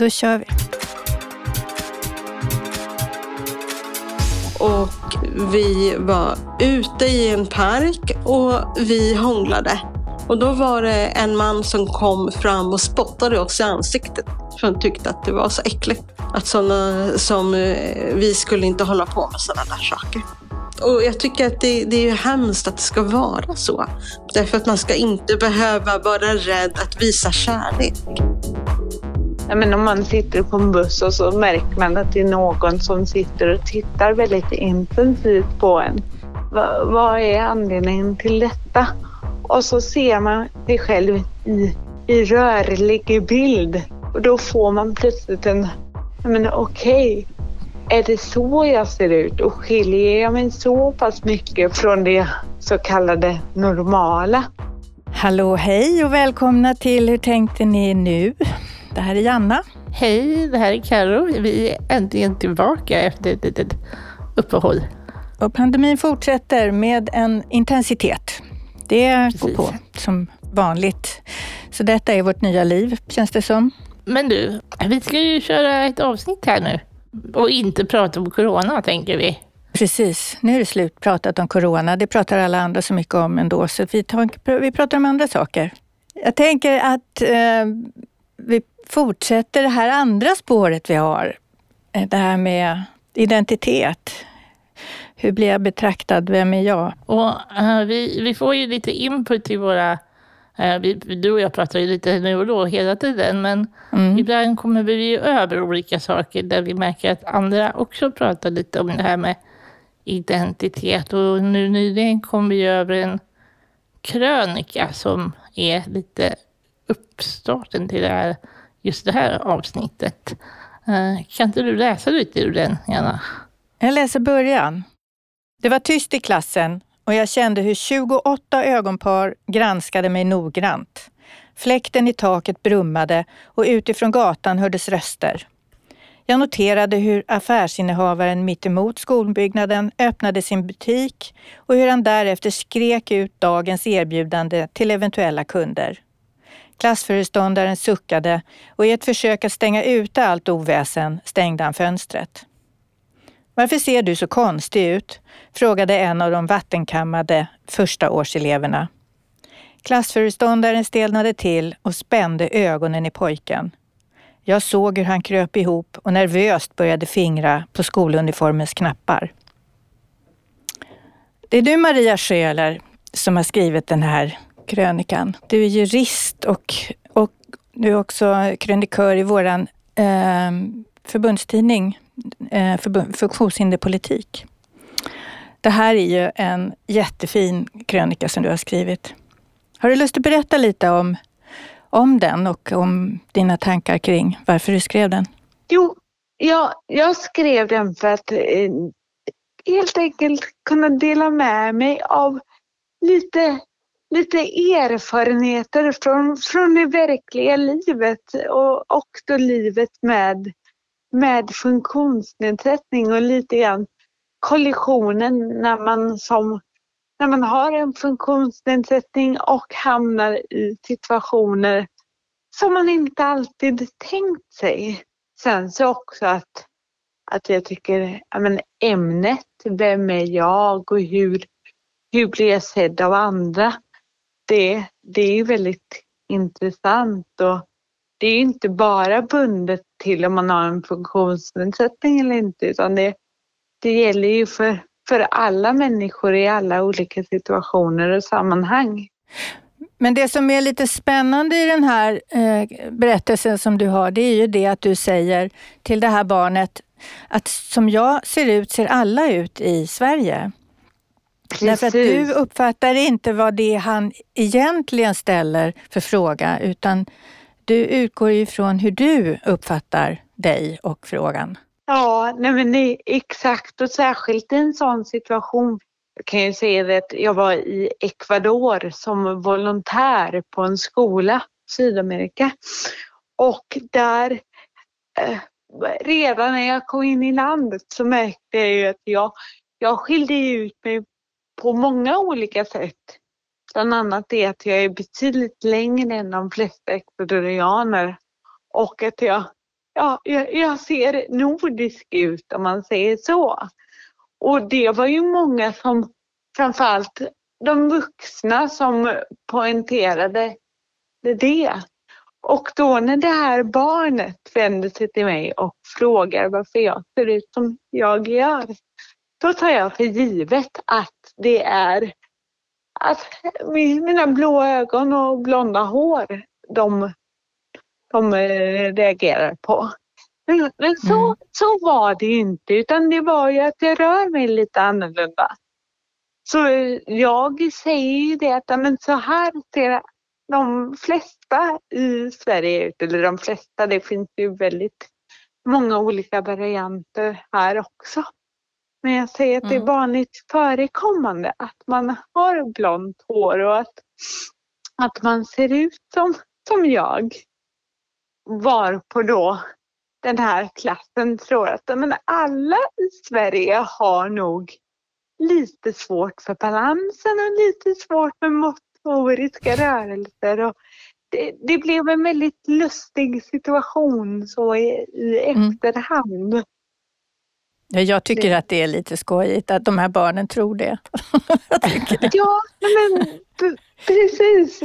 Då kör vi. Och vi var ute i en park och vi hånglade. Och då var det en man som kom fram och spottade oss i ansiktet. För han tyckte att det var så äckligt. Att sådana som eh, vi skulle inte hålla på med sådana där saker. Och jag tycker att det, det är ju hemskt att det ska vara så. Därför att man ska inte behöva vara rädd att visa kärlek. Ja, men om man sitter på en buss och så märker man att det är någon som sitter och tittar väldigt intensivt på en. Va, vad är anledningen till detta? Och så ser man sig själv i, i rörlig bild och då får man plötsligt en, men okej, okay, är det så jag ser ut och skiljer jag mig så pass mycket från det så kallade normala? Hallå, hej och välkomna till Hur tänkte ni nu? Det här är Janna. Hej, det här är Karo. Vi är äntligen tillbaka efter ett litet uppehåll. Och pandemin fortsätter med en intensitet. Det går på som vanligt. Så detta är vårt nya liv, känns det som. Men du, vi ska ju köra ett avsnitt här nu. Och inte prata om corona, tänker vi. Precis, nu är det slut pratat om corona. Det pratar alla andra så mycket om ändå, så vi, tar, vi pratar om andra saker. Jag tänker att eh, vi fortsätter det här andra spåret vi har. Eh, det här med identitet. Hur blir jag betraktad? Vem är jag? Och, uh, vi, vi får ju lite input i våra... Uh, vi, du och jag pratar ju lite nu och då hela tiden, men mm. ibland kommer vi över olika saker där vi märker att andra också pratar lite om det här med identitet. Och nu nyligen kom vi över en krönika som är lite uppstarten till det här just det här avsnittet. Eh, kan inte du läsa lite ur den, Jana? Jag läser början. Det var tyst i klassen och jag kände hur 28 ögonpar granskade mig noggrant. Fläkten i taket brummade och utifrån gatan hördes röster. Jag noterade hur affärsinnehavaren mittemot skolbyggnaden öppnade sin butik och hur han därefter skrek ut dagens erbjudande till eventuella kunder. Klassföreståndaren suckade och i ett försök att stänga ute allt oväsen stängde han fönstret. Varför ser du så konstig ut? frågade en av de vattenkammade förstaårseleverna. Klassföreståndaren stelnade till och spände ögonen i pojken. Jag såg hur han kröp ihop och nervöst började fingra på skoluniformens knappar. Det är du Maria Schöler som har skrivit den här krönikan. Du är jurist och, och du är också krönikör i vår eh, förbundstidning eh, förbund, Funktionshinderpolitik. Det här är ju en jättefin krönika som du har skrivit. Har du lust att berätta lite om, om den och om dina tankar kring varför du skrev den? Jo, jag, jag skrev den för att eh, helt enkelt kunna dela med mig av lite lite erfarenheter från, från det verkliga livet och, och då livet med, med funktionsnedsättning och lite grann kollisionen när man som när man har en funktionsnedsättning och hamnar i situationer som man inte alltid tänkt sig. Sen så också att, att jag tycker, ja men ämnet, vem är jag och hur, hur blir jag sedd av andra? Det, det är ju väldigt intressant och det är inte bara bundet till om man har en funktionsnedsättning eller inte utan det, det gäller ju för, för alla människor i alla olika situationer och sammanhang. Men det som är lite spännande i den här eh, berättelsen som du har, det är ju det att du säger till det här barnet att som jag ser ut ser alla ut i Sverige. Precis. Därför att du uppfattar inte vad det är han egentligen ställer för fråga, utan du utgår ifrån hur du uppfattar dig och frågan. Ja, nej men det, exakt och särskilt i en sån situation jag kan ju säga att jag var i Ecuador som volontär på en skola, Sydamerika. Och där, eh, redan när jag kom in i landet så märkte jag ju att jag, jag skilde ut mig på många olika sätt. Bland annat det att jag är betydligt längre än de flesta ecuadorianer och att jag, ja, jag, jag ser nordisk ut om man säger så. Och det var ju många som, framförallt de vuxna som poängterade det. Och då när det här barnet vänder sig till mig och frågar varför jag ser ut som jag gör, då tar jag för givet att det är att mina blå ögon och blonda hår, de, de eh, reagerar på. Men så, mm. så var det inte, utan det var ju att jag rör mig lite annorlunda. Så jag säger ju det att men så här ser de flesta i Sverige ut, eller de flesta, det finns ju väldigt många olika varianter här också. Men jag säger att mm. det är vanligt förekommande att man har blont hår och att, att man ser ut som, som jag. Varpå då den här klassen tror att men alla i Sverige har nog lite svårt för balansen och lite svårt med motoriska rörelser. Och det, det blev en väldigt lustig situation så i, i mm. efterhand. Mm. Ja, jag tycker att det är lite skojigt att de här barnen tror det. ja, men precis.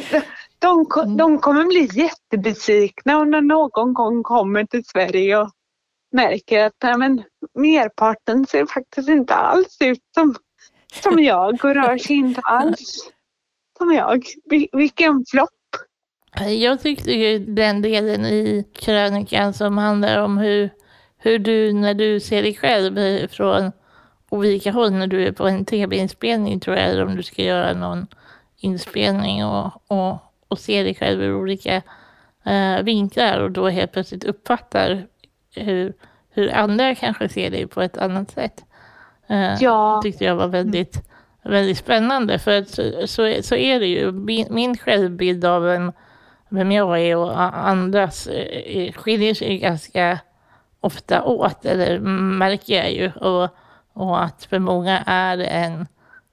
De, mm. de kommer bli jättebesvikna och när någon gång kommer till Sverige och märker att nej, men, merparten ser faktiskt inte alls ut som, som jag och rör sig inte alls som jag. Vilken flopp! Jag tyckte den delen i krönikan som handlar om hur, hur du, när du ser dig själv från olika håll, när du är på en tv-inspelning tror jag, eller om du ska göra någon inspelning och, och och ser dig själv ur olika eh, vinklar och då helt plötsligt uppfattar hur, hur andra kanske ser dig på ett annat sätt. Eh, ja. tyckte jag var väldigt, väldigt spännande. För att så, så, så är det ju. Min, min självbild av vem, vem jag är och andras eh, skiljer sig ganska ofta åt, eller märker jag ju. Och, och att för många är det en,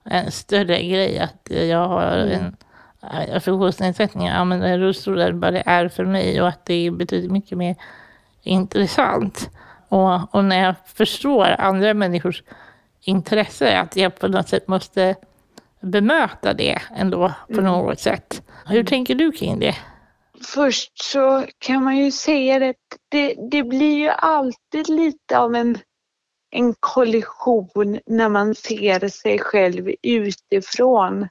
en större grej att jag har mm. en funktionsnedsättningar, använder rullstolar vad det är för mig och att det betydligt mycket mer intressant. Och, och när jag förstår andra människors intresse, att jag på något sätt måste bemöta det ändå på mm. något sätt. Hur tänker du kring det? Först så kan man ju säga att det, det blir ju alltid lite av en, en kollision när man ser sig själv utifrån.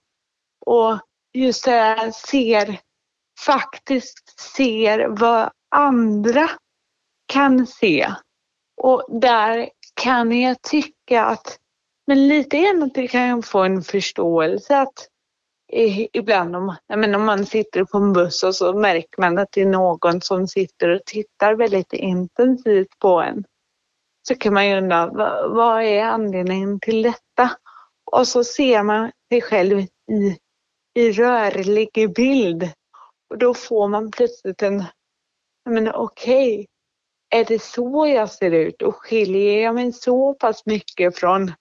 Och just det här ser, faktiskt ser vad andra kan se. Och där kan jag tycka att, men lite grann att det kan få en förståelse att ibland om, menar, om man sitter på en buss och så märker man att det är någon som sitter och tittar väldigt intensivt på en. Så kan man ju undra, vad, vad är anledningen till detta? Och så ser man sig själv i i rörlig bild. Och då får man plötsligt en, men okej, okay, är det så jag ser ut och skiljer jag mig så pass mycket från,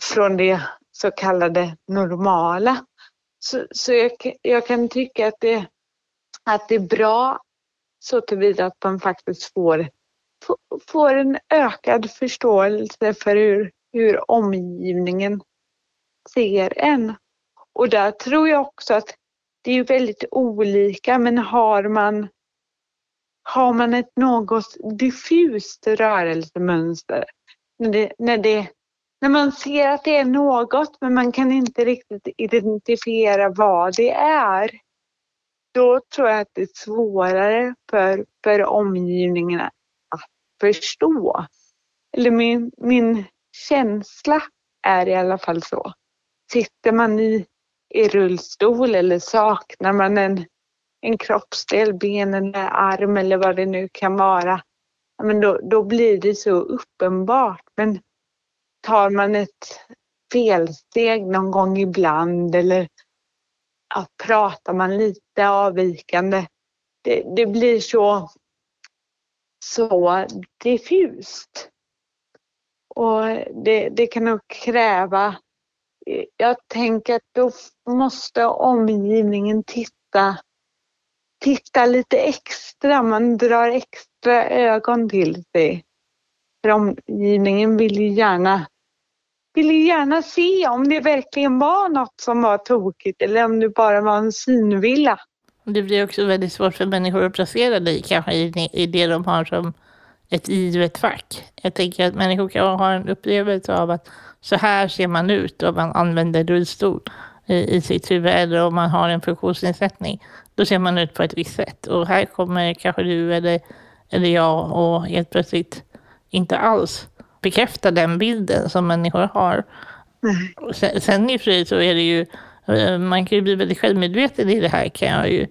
från det så kallade normala? Så, så jag, jag kan tycka att det, att det är bra så tillvida att man faktiskt får, får en ökad förståelse för hur, hur omgivningen ser en. Och där tror jag också att det är väldigt olika, men har man, har man ett något diffust rörelsemönster, när, det, när, det, när man ser att det är något men man kan inte riktigt identifiera vad det är, då tror jag att det är svårare för, för omgivningen att förstå. Eller min, min känsla är i alla fall så. Sitter man i i rullstol eller saknar man en, en kroppsdel, ben eller arm eller vad det nu kan vara, men då, då blir det så uppenbart. Men tar man ett felsteg någon gång ibland eller ja, pratar man lite avvikande, det, det blir så, så diffust. Och det, det kan nog kräva jag tänker att då måste omgivningen titta, titta lite extra. Man drar extra extra ögon till sig. För omgivningen vill ju gärna, ville gärna se om det verkligen var något som var tokigt eller om det bara var en synvilla. Det blir också väldigt svårt för människor att placera dig kanske i, i det de har som ett givet fack. Jag tänker att människor kan ha en upplevelse av att så här ser man ut om man använder rullstol i, i sitt huvud eller om man har en funktionsnedsättning. Då ser man ut på ett visst sätt. Och här kommer kanske du eller, eller jag och helt plötsligt inte alls bekräfta den bilden som människor har. Mm. Sen, sen i och för sig så är det ju, eh, man kan ju bli väldigt självmedveten i det här kan jag ju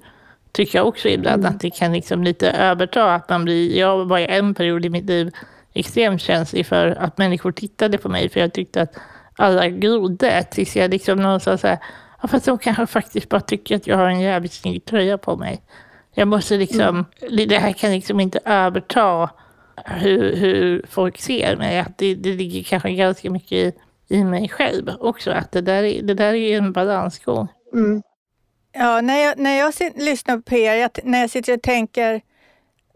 tycka också ibland mm. att det kan liksom lite överta. Att man blir, jag var i en period i mitt liv extremt känslig för att människor tittade på mig för jag tyckte att alla grodde tills jag liksom någonstans så här, ja, fast de kanske faktiskt bara tycker att jag har en jävligt snygg tröja på mig. Jag måste liksom, mm. det här kan liksom inte överta hur, hur folk ser mig. Att det, det ligger kanske ganska mycket i, i mig själv också. Att det där är, det där är en balansgång. Mm. Ja, när jag, när jag lyssnar på er, jag, när jag sitter och tänker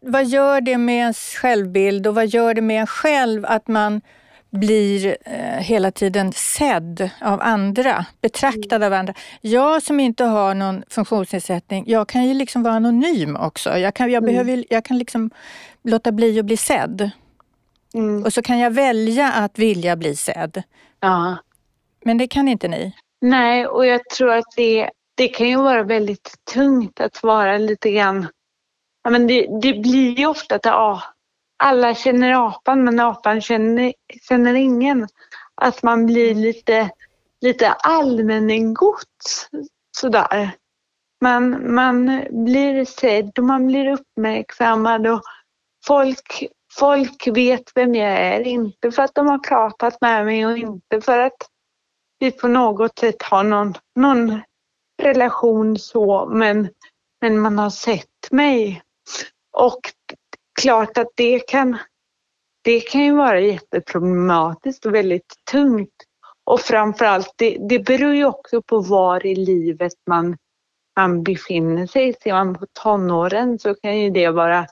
vad gör det med ens självbild och vad gör det med en själv att man blir eh, hela tiden sedd av andra, betraktad av andra. Jag som inte har någon funktionsnedsättning, jag kan ju liksom vara anonym också. Jag kan, jag mm. behöver, jag kan liksom låta bli att bli sedd. Mm. Och så kan jag välja att vilja bli sedd. Ja. Men det kan inte ni? Nej, och jag tror att det, det kan ju vara väldigt tungt att vara lite grann... Ja, men det, det blir ju ofta att ja, alla känner apan men apan känner, känner ingen. Att man blir lite, lite allmängods sådär. Man, man blir sedd och man blir uppmärksammad och folk, folk vet vem jag är. Inte för att de har pratat med mig och inte för att vi på något sätt har någon, någon relation så men, men man har sett mig. Och klart att det kan, det kan ju vara jätteproblematiskt och väldigt tungt. Och framförallt, det, det beror ju också på var i livet man, man befinner sig. Ser man på tonåren så kan ju det vara,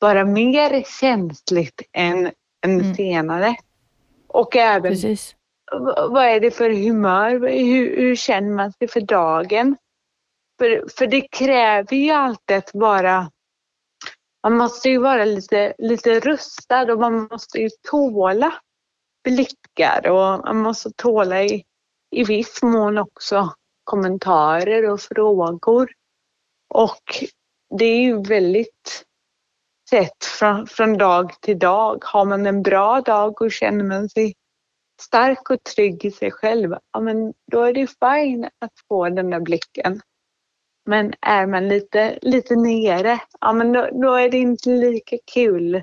vara mer känsligt än, än mm. senare. Och även Precis. vad är det för humör? Hur, hur känner man sig för dagen? För, för det kräver ju alltid att vara man måste ju vara lite, lite rustad och man måste ju tåla blickar och man måste tåla i, i viss mån också kommentarer och frågor. Och det är ju väldigt sett från, från dag till dag. Har man en bra dag och känner man sig stark och trygg i sig själv, ja men då är det fine att få den där blicken. Men är man lite, lite nere, ja men då, då är det inte lika kul.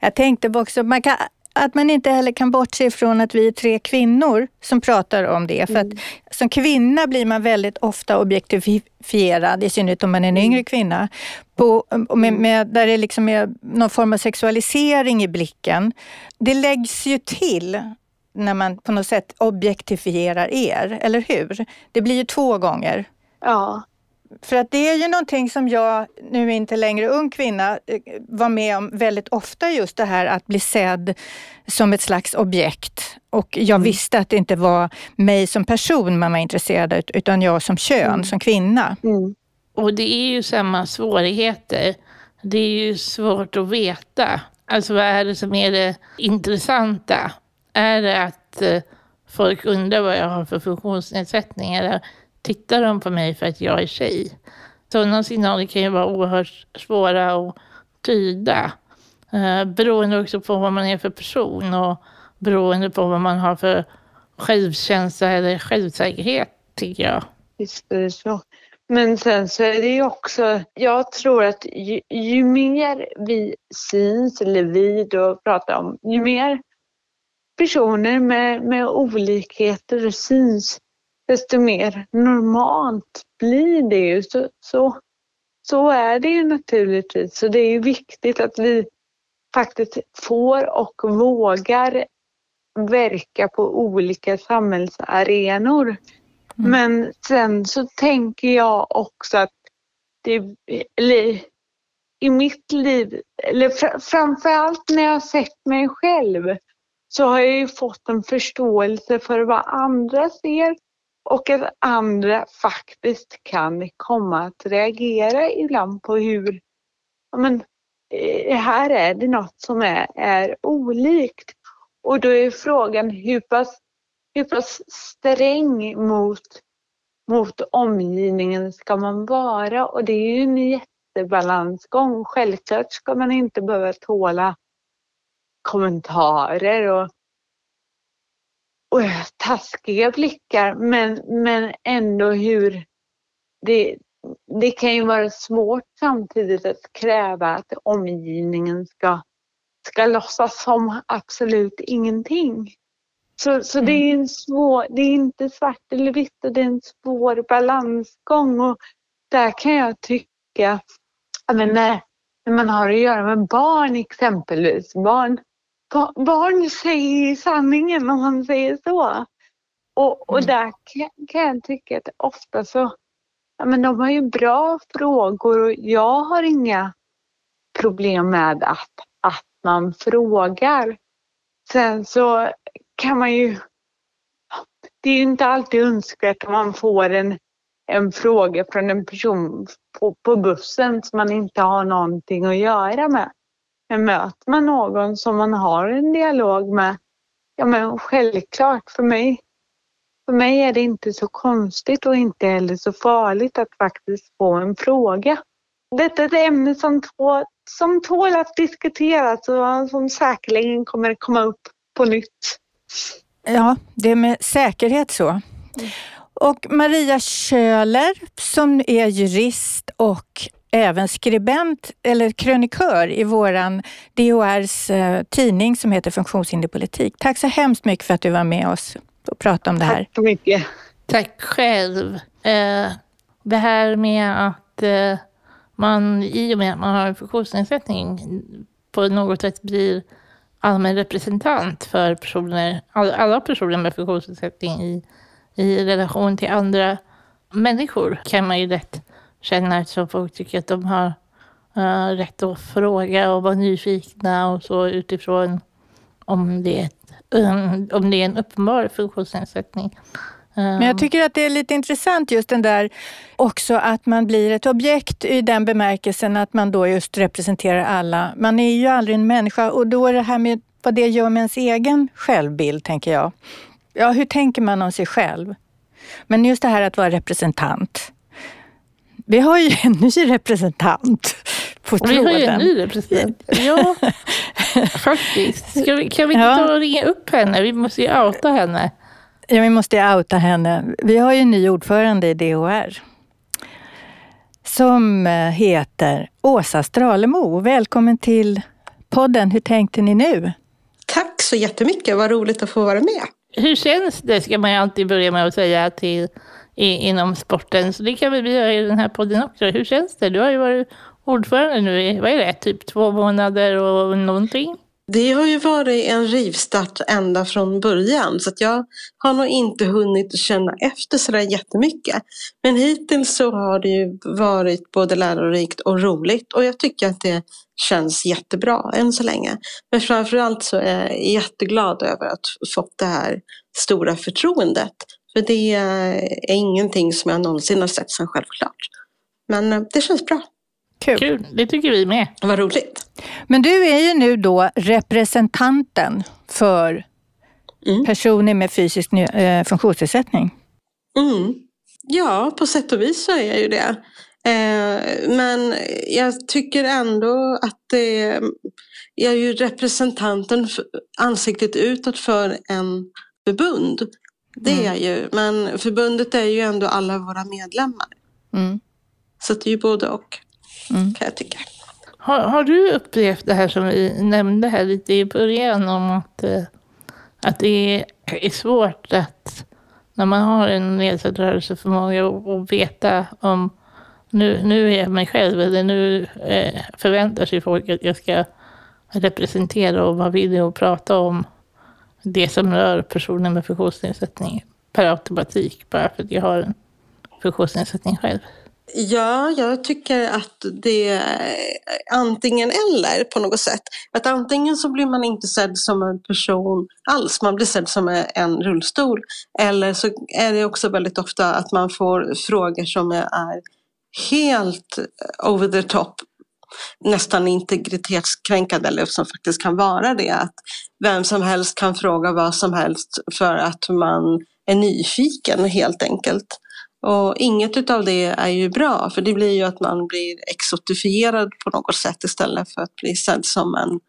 Jag tänkte också man kan, att man inte heller kan bortse ifrån att vi är tre kvinnor som pratar om det. För att mm. som kvinna blir man väldigt ofta objektifierad, i synnerhet om man är en yngre mm. kvinna. På, med, mm. med, där det liksom är någon form av sexualisering i blicken. Det läggs ju till när man på något sätt objektifierar er, eller hur? Det blir ju två gånger. Ja. För att det är ju någonting som jag, nu inte längre ung kvinna, eh, var med om väldigt ofta just det här att bli sedd som ett slags objekt. Och jag mm. visste att det inte var mig som person man var intresserad av, utan jag som kön, mm. som kvinna. Mm. Och det är ju samma svårigheter. Det är ju svårt att veta. Alltså vad är det som är det intressanta? Är det att eh, folk undrar vad jag har för funktionsnedsättning? Eller tittar de på mig för att jag är tjej? Sådana signaler kan ju vara oerhört svåra att tyda. Eh, beroende också på vad man är för person och beroende på vad man har för självkänsla eller självsäkerhet, tycker jag. Visst är det så. Men sen så är det ju också, jag tror att ju, ju mer vi syns, eller vi då pratar om, ju mer personer med, med olikheter syns, desto mer normalt blir det ju. Så, så, så är det ju naturligtvis. Så det är ju viktigt att vi faktiskt får och vågar verka på olika samhällsarenor. Mm. Men sen så tänker jag också att det, i mitt liv, eller fr framförallt när jag har sett mig själv, så har jag ju fått en förståelse för vad andra ser och att andra faktiskt kan komma att reagera ibland på hur, ja men eh, här är det något som är, är olikt. Och då är frågan hur pass, hur pass sträng mot, mot omgivningen ska man vara? Och det är ju en jättebalansgång. Självklart ska man inte behöva tåla kommentarer och taskiga blickar men, men ändå hur det, det kan ju vara svårt samtidigt att kräva att omgivningen ska, ska låtsas som absolut ingenting. Så, så det är mm. en svår, det är inte svart eller vitt och det är en svår balansgång och där kan jag tycka, men när, när man har att göra med barn exempelvis, barn barn säger sanningen om man säger så. Och, och mm. där kan, kan jag tycka att ofta så, ja men de har ju bra frågor och jag har inga problem med att, att man frågar. Sen så kan man ju, det är ju inte alltid önskvärt om man får en, en fråga från en person på, på bussen som man inte har någonting att göra med. Men möter man någon som man har en dialog med, ja men självklart för mig, för mig är det inte så konstigt och inte heller så farligt att faktiskt få en fråga. Detta är ett ämne som, tå, som tål att diskuteras och som säkerligen kommer komma upp på nytt. Ja, det är med säkerhet så. Och Maria Köhler som är jurist och även skribent eller krönikör i våran DHRs eh, tidning som heter Funktionshinderpolitik. Tack så hemskt mycket för att du var med oss och pratade om det här. Tack så mycket. Tack själv. Eh, det här med att eh, man i och med att man har en funktionsnedsättning på något sätt blir allmän representant för personer, alla personer med funktionsnedsättning i, i relation till andra människor kan man ju lätt känner att folk tycker att de har uh, rätt att fråga och vara nyfikna och så utifrån om det är, ett, um, om det är en uppenbar funktionsnedsättning. Men jag tycker att det är lite intressant just den där också att man blir ett objekt i den bemärkelsen att man då just representerar alla. Man är ju aldrig en människa och då är det här med vad det gör med ens egen självbild, tänker jag. Ja, hur tänker man om sig själv? Men just det här att vara representant. Vi har ju en ny representant på tråden. Vi har ju en ny representant. Ja, faktiskt. Ska vi, kan vi inte ja. ta och ringa upp henne? Vi måste ju outa henne. Ja, vi måste ju outa henne. Vi har ju en ny ordförande i DHR som eh, heter Åsa Stralemo. Välkommen till podden Hur tänkte ni nu? Tack så jättemycket. Vad roligt att få vara med. Hur känns det, ska man ju alltid börja med att säga till i, inom sporten. Så det kan vi göra i den här podden också. Hur känns det? Du har ju varit ordförande nu i, vad är det, typ två månader och någonting? Det har ju varit en rivstart ända från början så att jag har nog inte hunnit känna efter sådär jättemycket. Men hittills så har det ju varit både lärorikt och roligt och jag tycker att det känns jättebra än så länge. Men framförallt så är jag jätteglad över att fått det här stora förtroendet för det är ingenting som jag någonsin har sett som självklart. Men eh, det känns bra. Kul. Kul, det tycker vi med. Vad roligt. Men du är ju nu då representanten för mm. personer med fysisk eh, funktionsnedsättning. Mm. Ja, på sätt och vis så är jag ju det. Eh, men jag tycker ändå att det, jag är ju representanten, för, ansiktet utåt för en förbund. Det mm. är ju, men förbundet är ju ändå alla våra medlemmar. Mm. Så det är ju både och, mm. kan jag tycka. Har, har, du upplevt det här som vi nämnde här lite i början om att, eh, att det är svårt att när man har en nedsatt rörelseförmåga och veta om nu, nu är jag mig själv eller nu eh, förväntar sig folk att jag ska representera och vara villig att prata om det som rör personer med funktionsnedsättning per automatik, bara för att jag har en funktionsnedsättning själv. Ja, jag tycker att det är antingen eller på något sätt. Att antingen så blir man inte sedd som en person alls, man blir sedd som en rullstol. Eller så är det också väldigt ofta att man får frågor som är helt over the top nästan integritetskränkande eller som faktiskt kan vara det. Att vem som helst kan fråga vad som helst för att man är nyfiken helt enkelt. Och inget av det är ju bra för det blir ju att man blir exotifierad på något sätt istället för att bli sedd som en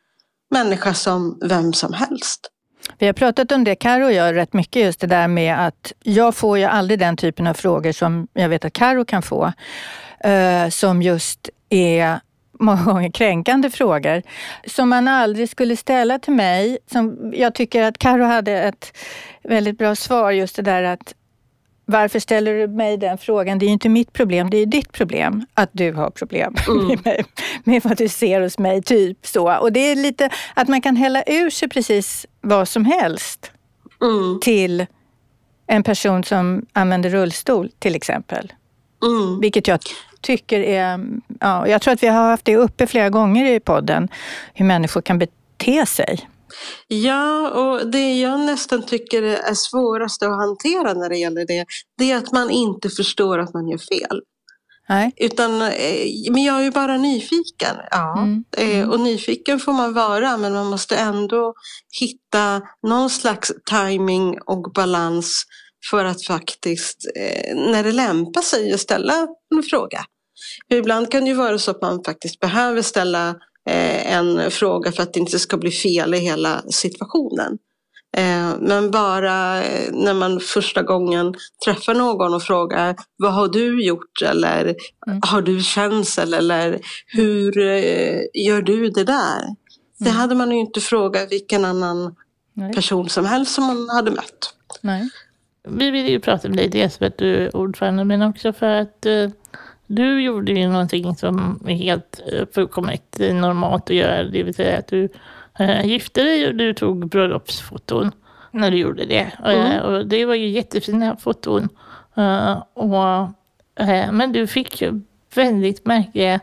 människa som vem som helst. Vi har pratat om det, Karo och jag, rätt mycket just det där med att jag får ju aldrig den typen av frågor som jag vet att Karo kan få. Eh, som just är många gånger kränkande frågor som man aldrig skulle ställa till mig. Som jag tycker att Karo hade ett väldigt bra svar, just det där att varför ställer du mig den frågan? Det är ju inte mitt problem, det är ditt problem att du har problem mm. med, mig, med vad du ser hos mig. typ så. Och det är lite att man kan hälla ur sig precis vad som helst mm. till en person som använder rullstol till exempel. Mm. Vilket jag tycker är... Ja, jag tror att vi har haft det uppe flera gånger i podden, hur människor kan bete sig. Ja, och det jag nästan tycker är svårast att hantera när det gäller det, det är att man inte förstår att man gör fel. Nej. Utan, eh, men jag är ju bara nyfiken. Ja. Mm. Eh, mm. Och nyfiken får man vara, men man måste ändå hitta någon slags timing och balans för att faktiskt, eh, när det lämpar sig, att ställa en fråga. Ibland kan det ju vara så att man faktiskt behöver ställa Eh, en fråga för att det inte ska bli fel i hela situationen. Eh, men bara eh, när man första gången träffar någon och frågar vad har du gjort eller mm. har du känsel eller hur gör du det där? Mm. Det hade man ju inte frågat vilken annan Nej. person som helst som man hade mött. Nej. Vi vill ju prata med dig dels för att du är ordförande men också för att du gjorde ju någonting som är helt eh, fullkomligt normalt att göra, det vill säga att du äh, gifte dig och du tog bröllopsfoton när du gjorde det. Mm. och det var ju jättefina foton. Uh, och, men du fick ju väldigt märkliga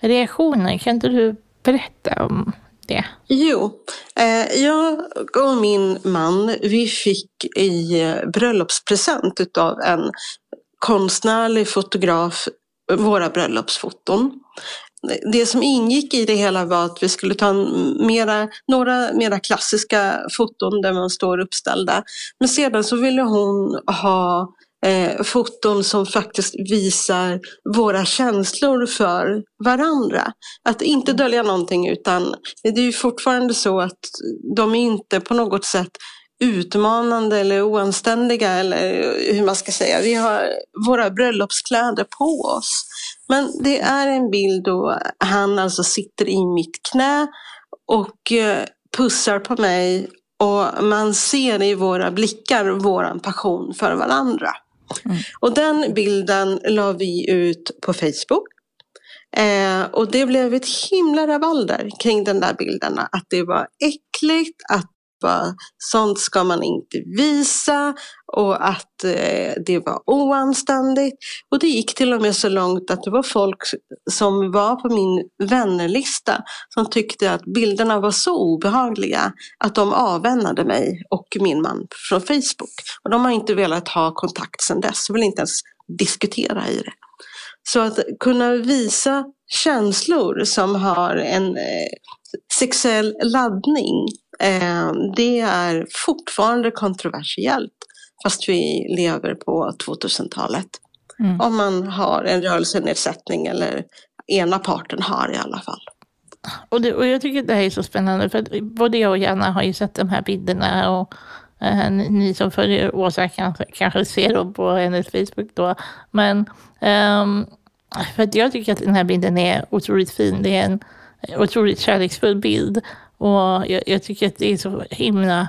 reaktioner. Kan inte du berätta om det? Jo, eh, jag och min man vi fick i bröllopspresent av en konstnärlig fotograf våra bröllopsfoton. Det som ingick i det hela var att vi skulle ta mera, några mera klassiska foton där man står uppställda. Men sedan så ville hon ha eh, foton som faktiskt visar våra känslor för varandra. Att inte dölja någonting utan det är ju fortfarande så att de är inte på något sätt utmanande eller oanständiga eller hur man ska säga. Vi har våra bröllopskläder på oss. Men det är en bild då han alltså sitter i mitt knä och eh, pussar på mig och man ser i våra blickar våran passion för varandra. Mm. Och den bilden la vi ut på Facebook. Eh, och det blev ett himla rabalder kring den där bilden. Att det var äckligt, att bara, sånt ska man inte visa och att eh, det var oanständigt. Och det gick till och med så långt att det var folk som var på min vännerlista som tyckte att bilderna var så obehagliga att de avvänade mig och min man från Facebook. Och de har inte velat ha kontakt sedan dess, vill inte ens diskutera i det. Så att kunna visa känslor som har en eh, sexuell laddning Eh, det är fortfarande kontroversiellt fast vi lever på 2000-talet. Mm. Om man har en rörelsenedsättning eller ena parten har i alla fall. Och, det, och jag tycker det här är så spännande för både jag och Janna har ju sett de här bilderna och eh, ni som följer Åsa kanske, kanske ser dem på hennes Facebook då. Men um, för jag tycker att den här bilden är otroligt fin. Det är en otroligt kärleksfull bild och jag, jag, tycker att det är så himla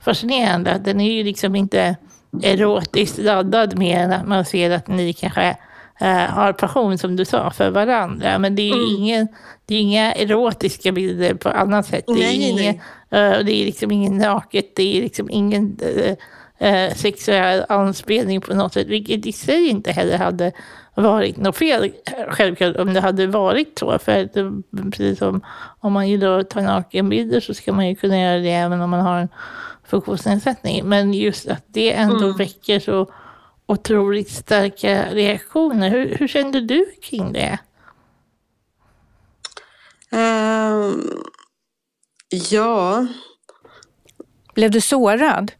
fascinerande. Den är ju liksom inte erotiskt laddad mer än att man ser att ni kanske äh, har passion, som du sa, för varandra. Men det är mm. ingen, det är inga erotiska bilder på annat sätt. Det är, nej, inget, äh, det är liksom ingen naket, det är liksom ingen... Äh, eh, sexuell anspelning på något sätt, vilket i sig inte heller hade varit något fel, självklart, om det hade varit så. För det, precis som om man gillar att ta nakenbilder så ska man ju kunna göra det även om man har en funktionsnedsättning. Men just att det ändå mm. väcker så otroligt starka reaktioner. Hur, hur kände du kring det? Um, ja. Blev du sårad?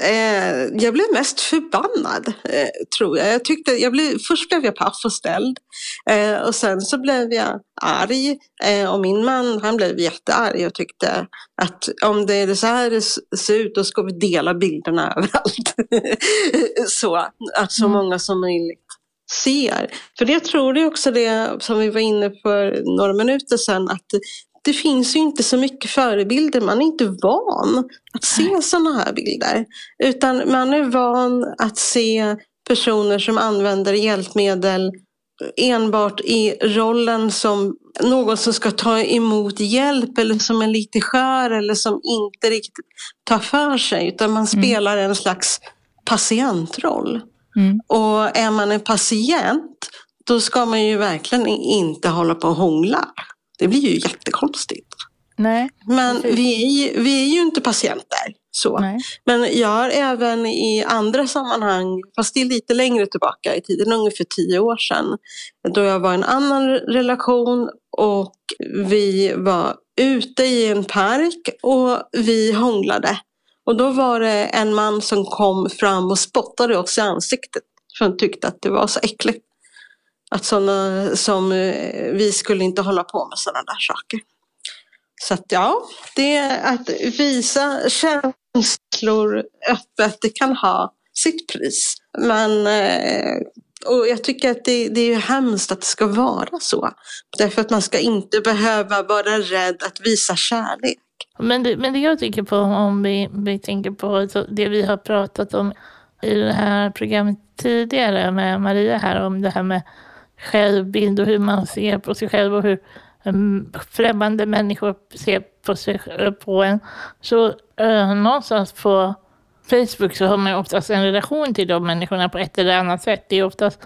Eh, jag blev mest förbannad, eh, tror jag. jag tyckte, jag blev, först blev jag paff och ställd eh, och sen så blev jag arg. Eh, och min man han blev jättearg och tyckte att om det är så här det ser ut då ska vi dela bilderna överallt. så att så mm. många som möjligt ser. För jag tror det är också det som vi var inne på några minuter sedan att det finns ju inte så mycket förebilder. Man är inte van att se sådana här bilder. Utan man är van att se personer som använder hjälpmedel enbart i rollen som någon som ska ta emot hjälp eller som är lite skör eller som inte riktigt tar för sig. Utan man mm. spelar en slags patientroll. Mm. Och är man en patient då ska man ju verkligen inte hålla på och hångla. Det blir ju jättekonstigt. Nej, Men vi är, ju, vi är ju inte patienter. Så. Nej. Men jag har även i andra sammanhang, fast det är lite längre tillbaka i tiden, ungefär tio år sedan, då jag var i en annan relation och vi var ute i en park och vi hånglade. Och då var det en man som kom fram och spottade oss i ansiktet för han tyckte att det var så äckligt. Att sådana som eh, vi skulle inte hålla på med sådana där saker. Så att ja, det är att visa känslor öppet, det kan ha sitt pris. Men eh, och jag tycker att det, det är hemskt att det ska vara så. Därför att man ska inte behöva vara rädd att visa kärlek. Men det, men det jag tänker på, om vi, vi tänker på det vi har pratat om i det här programmet tidigare med Maria här, om det här med självbild och hur man ser på sig själv och hur um, främmande människor ser på, sig, på en. Så uh, någonstans på Facebook så har man oftast en relation till de människorna på ett eller annat sätt. Det är oftast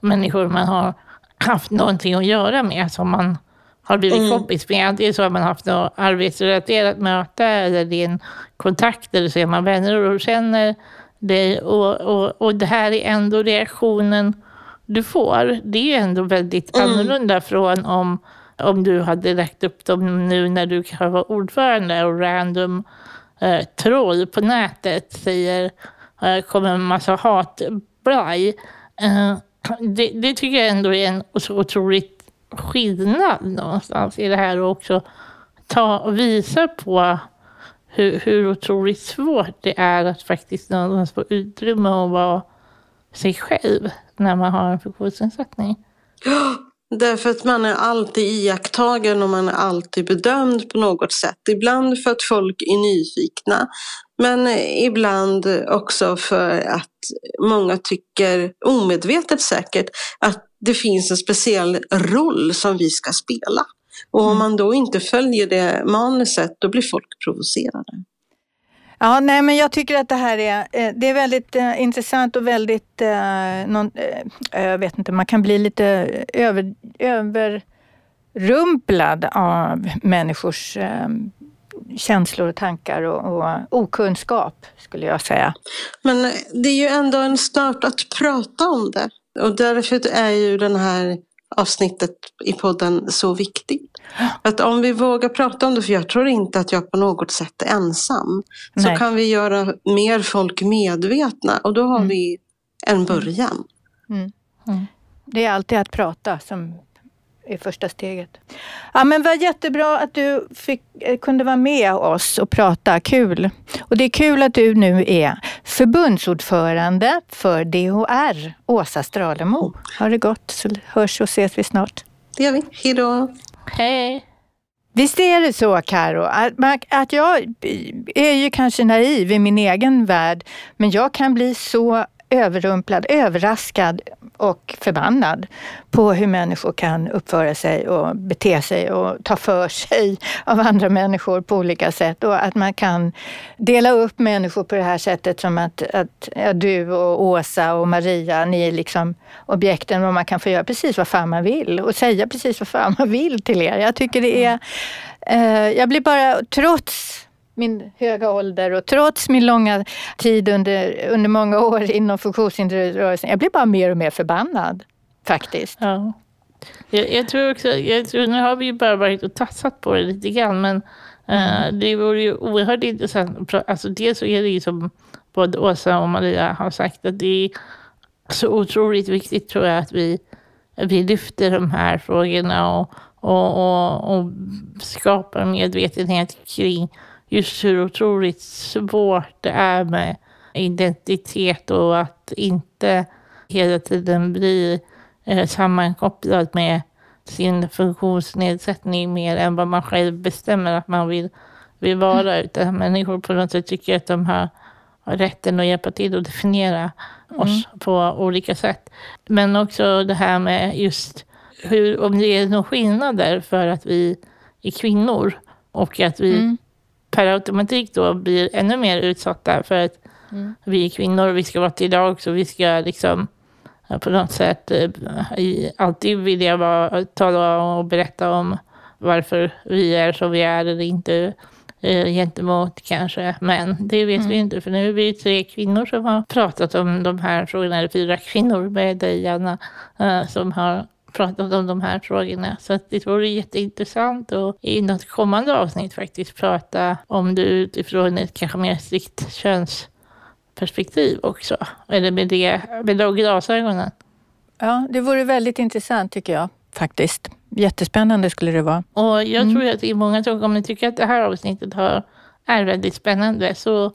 människor man har haft någonting att göra med som man har blivit mm. kompis med. Antingen så har man haft något arbetsrelaterat möte eller det är en kontakt eller så är man vänner och känner dig. Och, och, och det här är ändå reaktionen du får, det är ändå väldigt mm. annorlunda från om, om du hade lagt upp dem nu när du kanske var ordförande och random eh, troll på nätet säger, eh, kommer en massa hatblaj. Eh, det, det tycker jag ändå är en så otroligt skillnad någonstans i det här och också ta och visa på hur, hur otroligt svårt det är att faktiskt någonstans få utrymme att vara sig själv när man har en funktionsnedsättning. Ja, därför att man är alltid iakttagen och man är alltid bedömd på något sätt. Ibland för att folk är nyfikna, men ibland också för att många tycker, omedvetet säkert, att det finns en speciell roll som vi ska spela. Och om mm. man då inte följer det manuset, då blir folk provocerade. Ja, nej, men jag tycker att det här är, eh, det är väldigt eh, intressant och väldigt, eh, någon, eh, jag vet inte, man kan bli lite över, överrumplad av människors eh, känslor och tankar och, och okunskap, skulle jag säga. Men det är ju ändå en start att prata om det. Och därför är ju den här avsnittet i podden så viktigt. Att om vi vågar prata om det, för jag tror inte att jag på något sätt är ensam, Nej. så kan vi göra mer folk medvetna och då har mm. vi en början. Mm. Mm. Det är alltid att prata som är första steget. Ja, men vad jättebra att du fick, eh, kunde vara med oss och prata. Kul! Och det är kul att du nu är förbundsordförande för DHR, Åsa Stralemo. Ha det gott så hörs och ses vi snart. Det gör vi. Hej då! Hej! Visst är det så, Karo, att, att jag är ju kanske naiv i min egen värld, men jag kan bli så överrumplad, överraskad och förbannad på hur människor kan uppföra sig och bete sig och ta för sig av andra människor på olika sätt. Och att man kan dela upp människor på det här sättet som att, att ja, du och Åsa och Maria, ni är liksom objekten och man kan få göra precis vad fan man vill och säga precis vad fan man vill till er. Jag tycker det är... Eh, jag blir bara, trots min höga ålder och trots min långa tid under, under många år inom funktionshindersrörelsen, jag blir bara mer och mer förbannad faktiskt. Ja. Jag, jag, tror också, jag tror, nu har vi ju bara varit och tassat på det lite grann, men eh, mm. uh, det vore ju oerhört intressant. Alltså dels så är det ju som både Åsa och Maria har sagt, att det är så otroligt viktigt tror jag att vi, vi lyfter de här frågorna och, och, och, och skapar medvetenhet kring just hur otroligt svårt det är med identitet och att inte hela tiden bli eh, sammankopplad med sin funktionsnedsättning mer än vad man själv bestämmer att man vill, vill vara. Mm. Utan människor på något sätt tycker att de har, rätten att hjälpa till att definiera mm. oss på olika sätt. Men också det här med just hur, om det är några skillnader för att vi är kvinnor och att vi mm per automatik då blir ännu mer utsatta för att mm. vi är kvinnor vi ska vara till lag så vi ska liksom på något sätt eh, alltid vilja vara, tala och berätta om varför vi är som vi är eller inte eh, gentemot kanske män. Det vet mm. vi inte för nu är vi tre kvinnor som har pratat om de här frågorna, eller fyra kvinnor med dig Anna, eh, som har pratat om de här frågorna. Så det vore jätteintressant att i något kommande avsnitt faktiskt prata om det utifrån ett kanske mer strikt könsperspektiv också. Eller med, det, med de glasögonen. Ja, det vore väldigt intressant tycker jag faktiskt. Jättespännande skulle det vara. Och jag mm. tror att det är många som kommer tycka att det här avsnittet har, är väldigt spännande. Så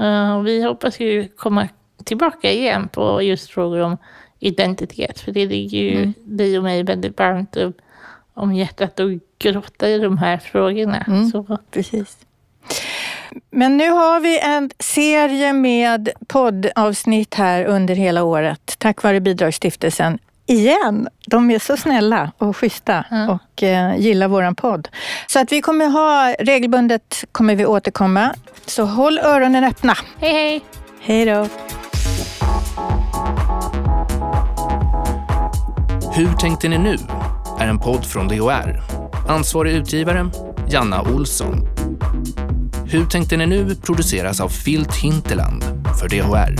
uh, vi hoppas ju komma tillbaka igen på just frågor om identitet. För det ligger ju mm. dig och mig väldigt varmt om hjärtat och grotta i de här frågorna. Mm. Så. Precis. Men nu har vi en serie med poddavsnitt här under hela året tack vare Bidragsstiftelsen. Igen! De är så snälla och schyssta mm. och eh, gillar våran podd. Så att vi kommer ha regelbundet kommer vi återkomma. Så håll öronen öppna. Hej hej! Hej då! Hur tänkte ni nu? är en podd från DHR. Ansvarig utgivare, Janna Olsson. Hur tänkte ni nu produceras av Filt Hinterland för DHR.